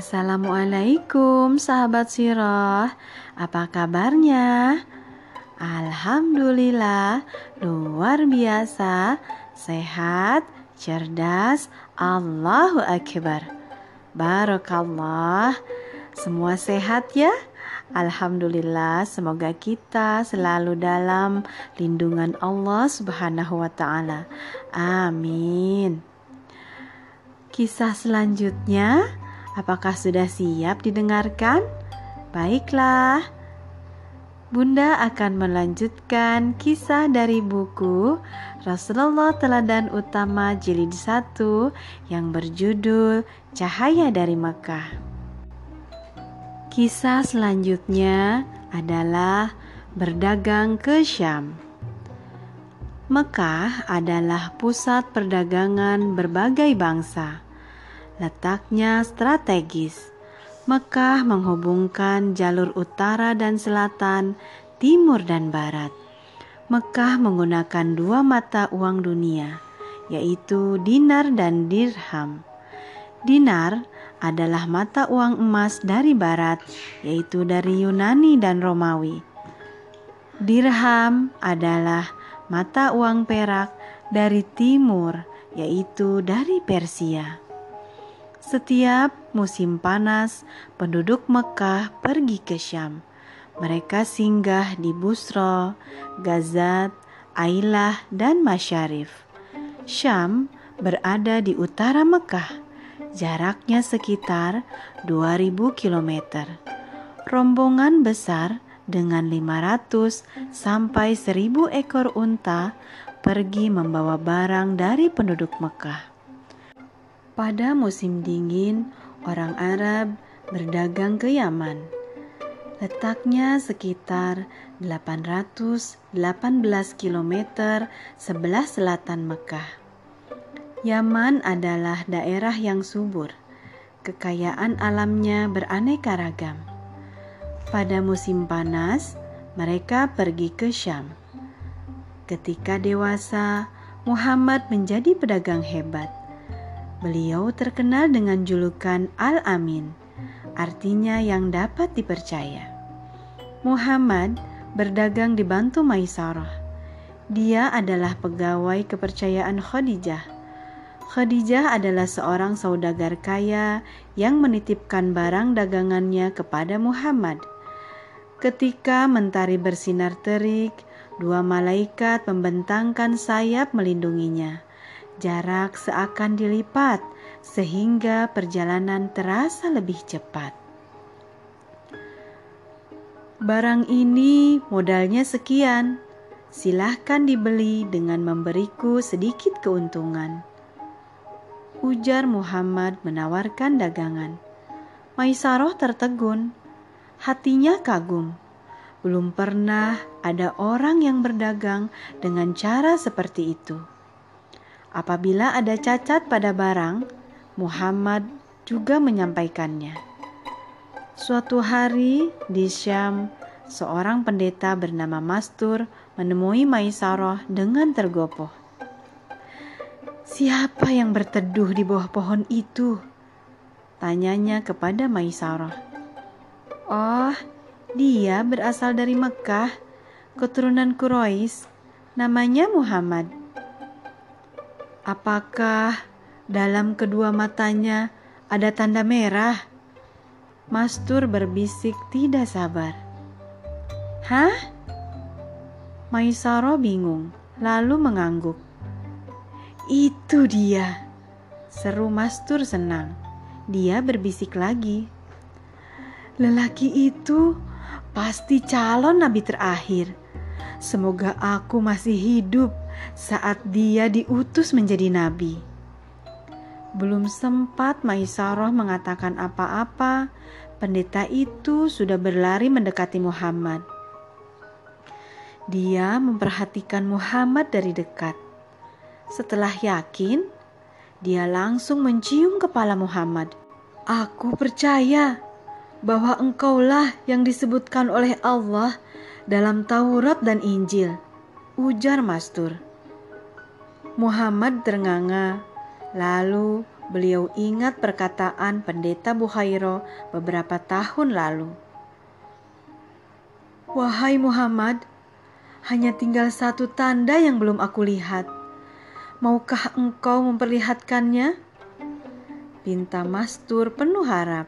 Assalamualaikum sahabat sirah Apa kabarnya? Alhamdulillah luar biasa Sehat, cerdas, Allahu Akbar Barakallah Semua sehat ya? Alhamdulillah, semoga kita selalu dalam lindungan Allah Subhanahu wa Ta'ala. Amin. Kisah selanjutnya, apakah sudah siap didengarkan? Baiklah, Bunda akan melanjutkan kisah dari buku Rasulullah Teladan Utama Jilid 1 yang berjudul Cahaya dari Mekah. Kisah selanjutnya adalah berdagang ke Syam. Mekah adalah pusat perdagangan berbagai bangsa. Letaknya strategis. Mekah menghubungkan jalur utara dan selatan, timur dan barat. Mekah menggunakan dua mata uang dunia, yaitu dinar dan dirham. Dinar adalah mata uang emas dari barat, yaitu dari Yunani dan Romawi. Dirham adalah mata uang perak dari timur, yaitu dari Persia. Setiap musim panas, penduduk Mekah pergi ke Syam. Mereka singgah di Busro, Gazat, Ailah, dan Masyarif. Syam berada di utara Mekah jaraknya sekitar 2000 km. Rombongan besar dengan 500 sampai 1000 ekor unta pergi membawa barang dari penduduk Mekah. Pada musim dingin, orang Arab berdagang ke Yaman. Letaknya sekitar 818 km sebelah selatan Mekah. Yaman adalah daerah yang subur. Kekayaan alamnya beraneka ragam. Pada musim panas, mereka pergi ke Syam. Ketika dewasa, Muhammad menjadi pedagang hebat. Beliau terkenal dengan julukan Al-Amin, artinya yang dapat dipercaya. Muhammad berdagang dibantu Maisarah. Dia adalah pegawai kepercayaan Khadijah Khadijah adalah seorang saudagar kaya yang menitipkan barang dagangannya kepada Muhammad. Ketika mentari bersinar terik, dua malaikat membentangkan sayap melindunginya. Jarak seakan dilipat sehingga perjalanan terasa lebih cepat. Barang ini modalnya sekian. Silahkan dibeli dengan memberiku sedikit keuntungan ujar Muhammad menawarkan dagangan. Maisaroh tertegun, hatinya kagum. Belum pernah ada orang yang berdagang dengan cara seperti itu. Apabila ada cacat pada barang, Muhammad juga menyampaikannya. Suatu hari di Syam, seorang pendeta bernama Mastur menemui Maisaroh dengan tergopoh. Siapa yang berteduh di bawah pohon itu? Tanyanya kepada Maisarah. Oh, dia berasal dari Mekah, keturunan Quraisy. Namanya Muhammad. Apakah dalam kedua matanya ada tanda merah? Mastur berbisik tidak sabar. Hah? Maisaro bingung, lalu mengangguk. Itu dia. Seru Mastur senang. Dia berbisik lagi. Lelaki itu pasti calon nabi terakhir. Semoga aku masih hidup saat dia diutus menjadi nabi. Belum sempat Maisarah mengatakan apa-apa, pendeta itu sudah berlari mendekati Muhammad. Dia memperhatikan Muhammad dari dekat. Setelah yakin, dia langsung mencium kepala Muhammad. Aku percaya bahwa engkaulah yang disebutkan oleh Allah dalam Taurat dan Injil, ujar Mastur. Muhammad ternganga, lalu beliau ingat perkataan pendeta Buhairo beberapa tahun lalu. Wahai Muhammad, hanya tinggal satu tanda yang belum aku lihat. Maukah engkau memperlihatkannya? Pinta Mastur penuh harap.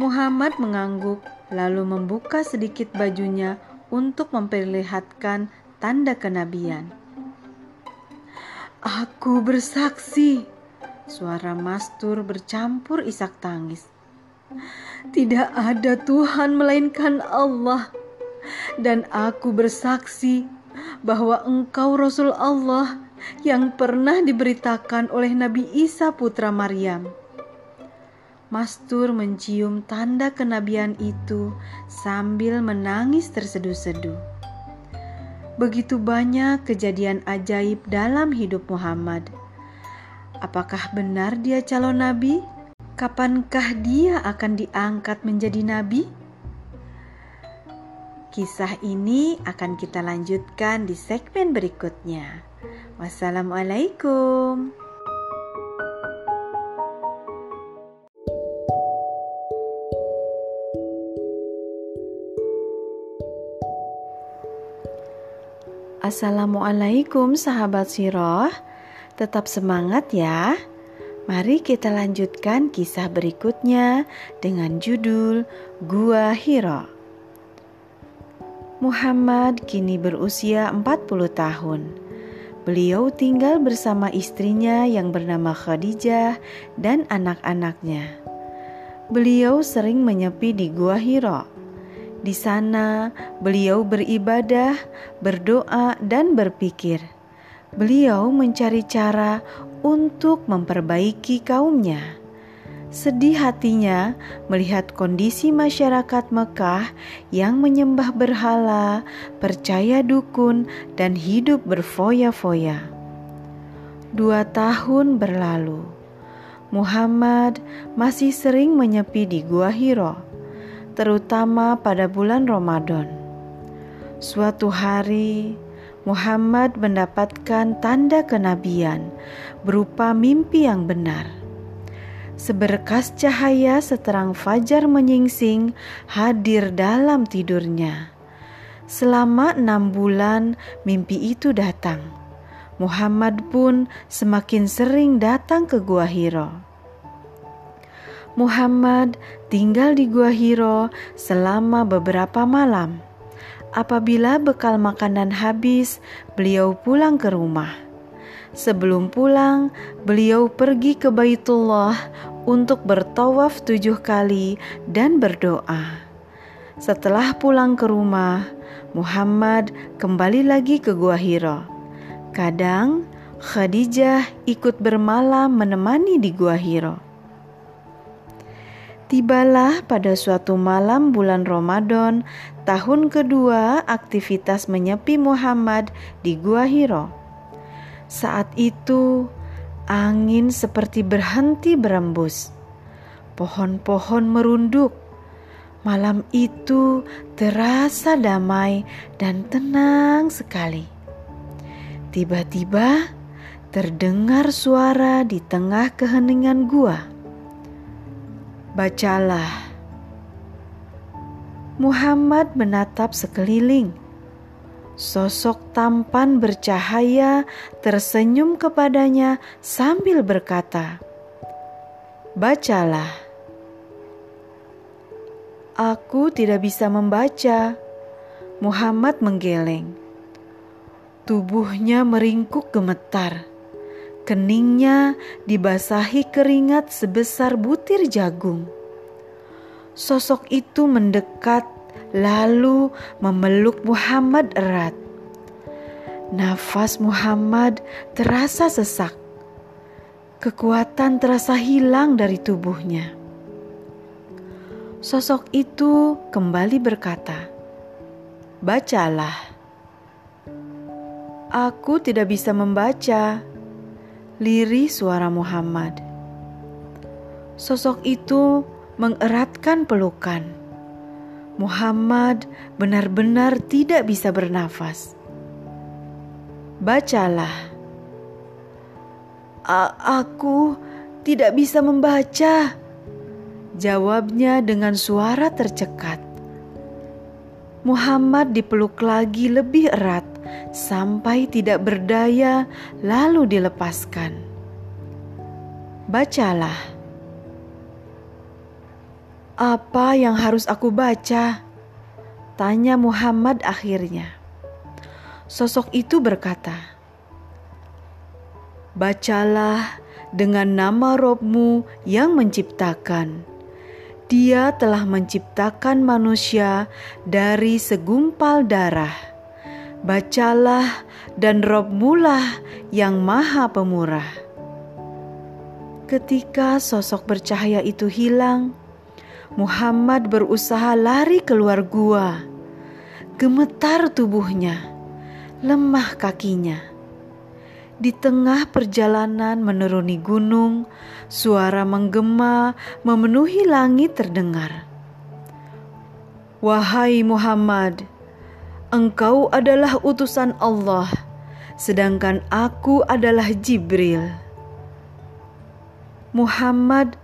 Muhammad mengangguk lalu membuka sedikit bajunya untuk memperlihatkan tanda kenabian. Aku bersaksi, suara Mastur bercampur isak tangis. Tidak ada Tuhan melainkan Allah. Dan aku bersaksi bahwa engkau Rasul Allah yang pernah diberitakan oleh Nabi Isa putra Maryam. Mastur mencium tanda kenabian itu sambil menangis terseduh-seduh. Begitu banyak kejadian ajaib dalam hidup Muhammad. Apakah benar dia calon nabi? Kapankah dia akan diangkat menjadi nabi? Kisah ini akan kita lanjutkan di segmen berikutnya. Wassalamualaikum. Assalamualaikum sahabat Siroh Tetap semangat ya Mari kita lanjutkan kisah berikutnya dengan judul Gua Hiro. Muhammad kini berusia 40 tahun. Beliau tinggal bersama istrinya yang bernama Khadijah dan anak-anaknya. Beliau sering menyepi di Gua Hiro. Di sana, beliau beribadah, berdoa, dan berpikir. Beliau mencari cara untuk memperbaiki kaumnya. Sedih hatinya melihat kondisi masyarakat Mekah yang menyembah berhala, percaya dukun, dan hidup berfoya-foya. Dua tahun berlalu, Muhammad masih sering menyepi di Gua Hiro, terutama pada bulan Ramadan. Suatu hari, Muhammad mendapatkan tanda kenabian berupa mimpi yang benar. Seberkas cahaya seterang fajar menyingsing hadir dalam tidurnya. Selama enam bulan mimpi itu datang. Muhammad pun semakin sering datang ke Gua Hiro. Muhammad tinggal di Gua Hiro selama beberapa malam. Apabila bekal makanan habis, beliau pulang ke rumah. Sebelum pulang, beliau pergi ke Baitullah untuk bertawaf tujuh kali dan berdoa. Setelah pulang ke rumah, Muhammad kembali lagi ke Gua Hiro. Kadang Khadijah ikut bermalam menemani di Gua Hiro. Tibalah pada suatu malam bulan Ramadan, tahun kedua aktivitas menyepi Muhammad di Gua Hiro. Saat itu, angin seperti berhenti berembus. Pohon-pohon merunduk. Malam itu terasa damai dan tenang sekali. Tiba-tiba terdengar suara di tengah keheningan gua Bacalah. Muhammad menatap sekeliling. Sosok tampan bercahaya tersenyum kepadanya sambil berkata, "Bacalah." Aku tidak bisa membaca. Muhammad menggeleng. Tubuhnya meringkuk gemetar. Keningnya dibasahi keringat sebesar butir jagung. Sosok itu mendekat lalu memeluk Muhammad erat. Nafas Muhammad terasa sesak. Kekuatan terasa hilang dari tubuhnya. Sosok itu kembali berkata, "Bacalah." Aku tidak bisa membaca, lirih suara Muhammad. Sosok itu mengeratkan pelukan. Muhammad benar-benar tidak bisa bernafas. Bacalah. aku tidak bisa membaca. Jawabnya dengan suara tercekat. Muhammad dipeluk lagi lebih erat sampai tidak berdaya, lalu dilepaskan. Bacalah. Apa yang harus aku baca? Tanya Muhammad akhirnya. Sosok itu berkata, Bacalah dengan nama Robmu yang menciptakan. Dia telah menciptakan manusia dari segumpal darah. Bacalah dan Robmulah yang maha pemurah. Ketika sosok bercahaya itu hilang, Muhammad berusaha lari keluar gua. Gemetar tubuhnya, lemah kakinya di tengah perjalanan menuruni gunung, suara menggema memenuhi langit terdengar. Wahai Muhammad, engkau adalah utusan Allah, sedangkan aku adalah Jibril. Muhammad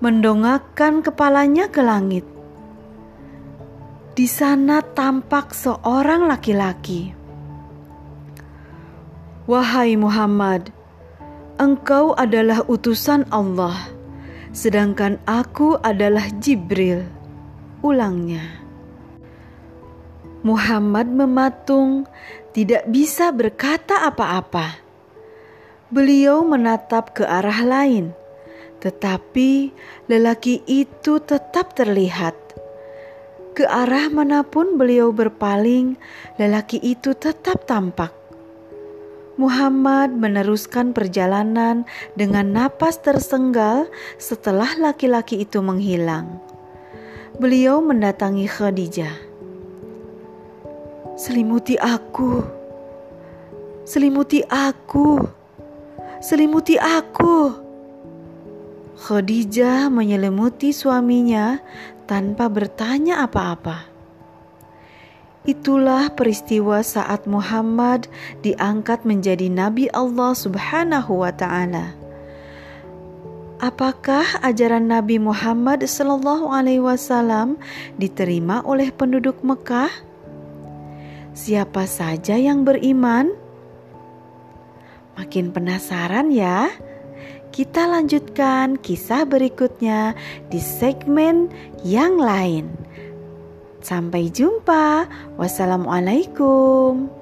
mendongakkan kepalanya ke langit. Di sana tampak seorang laki-laki Wahai Muhammad, engkau adalah utusan Allah, sedangkan aku adalah Jibril. Ulangnya. Muhammad mematung, tidak bisa berkata apa-apa. Beliau menatap ke arah lain, tetapi lelaki itu tetap terlihat. Ke arah mana pun beliau berpaling, lelaki itu tetap tampak. Muhammad meneruskan perjalanan dengan napas tersenggal setelah laki-laki itu menghilang. Beliau mendatangi Khadijah. Selimuti aku, selimuti aku, selimuti aku. Khadijah menyelimuti suaminya tanpa bertanya apa-apa. Itulah peristiwa saat Muhammad diangkat menjadi nabi Allah Subhanahu wa taala. Apakah ajaran Nabi Muhammad sallallahu alaihi wasallam diterima oleh penduduk Mekah? Siapa saja yang beriman? Makin penasaran ya? Kita lanjutkan kisah berikutnya di segmen yang lain. Sampai jumpa. Wassalamualaikum.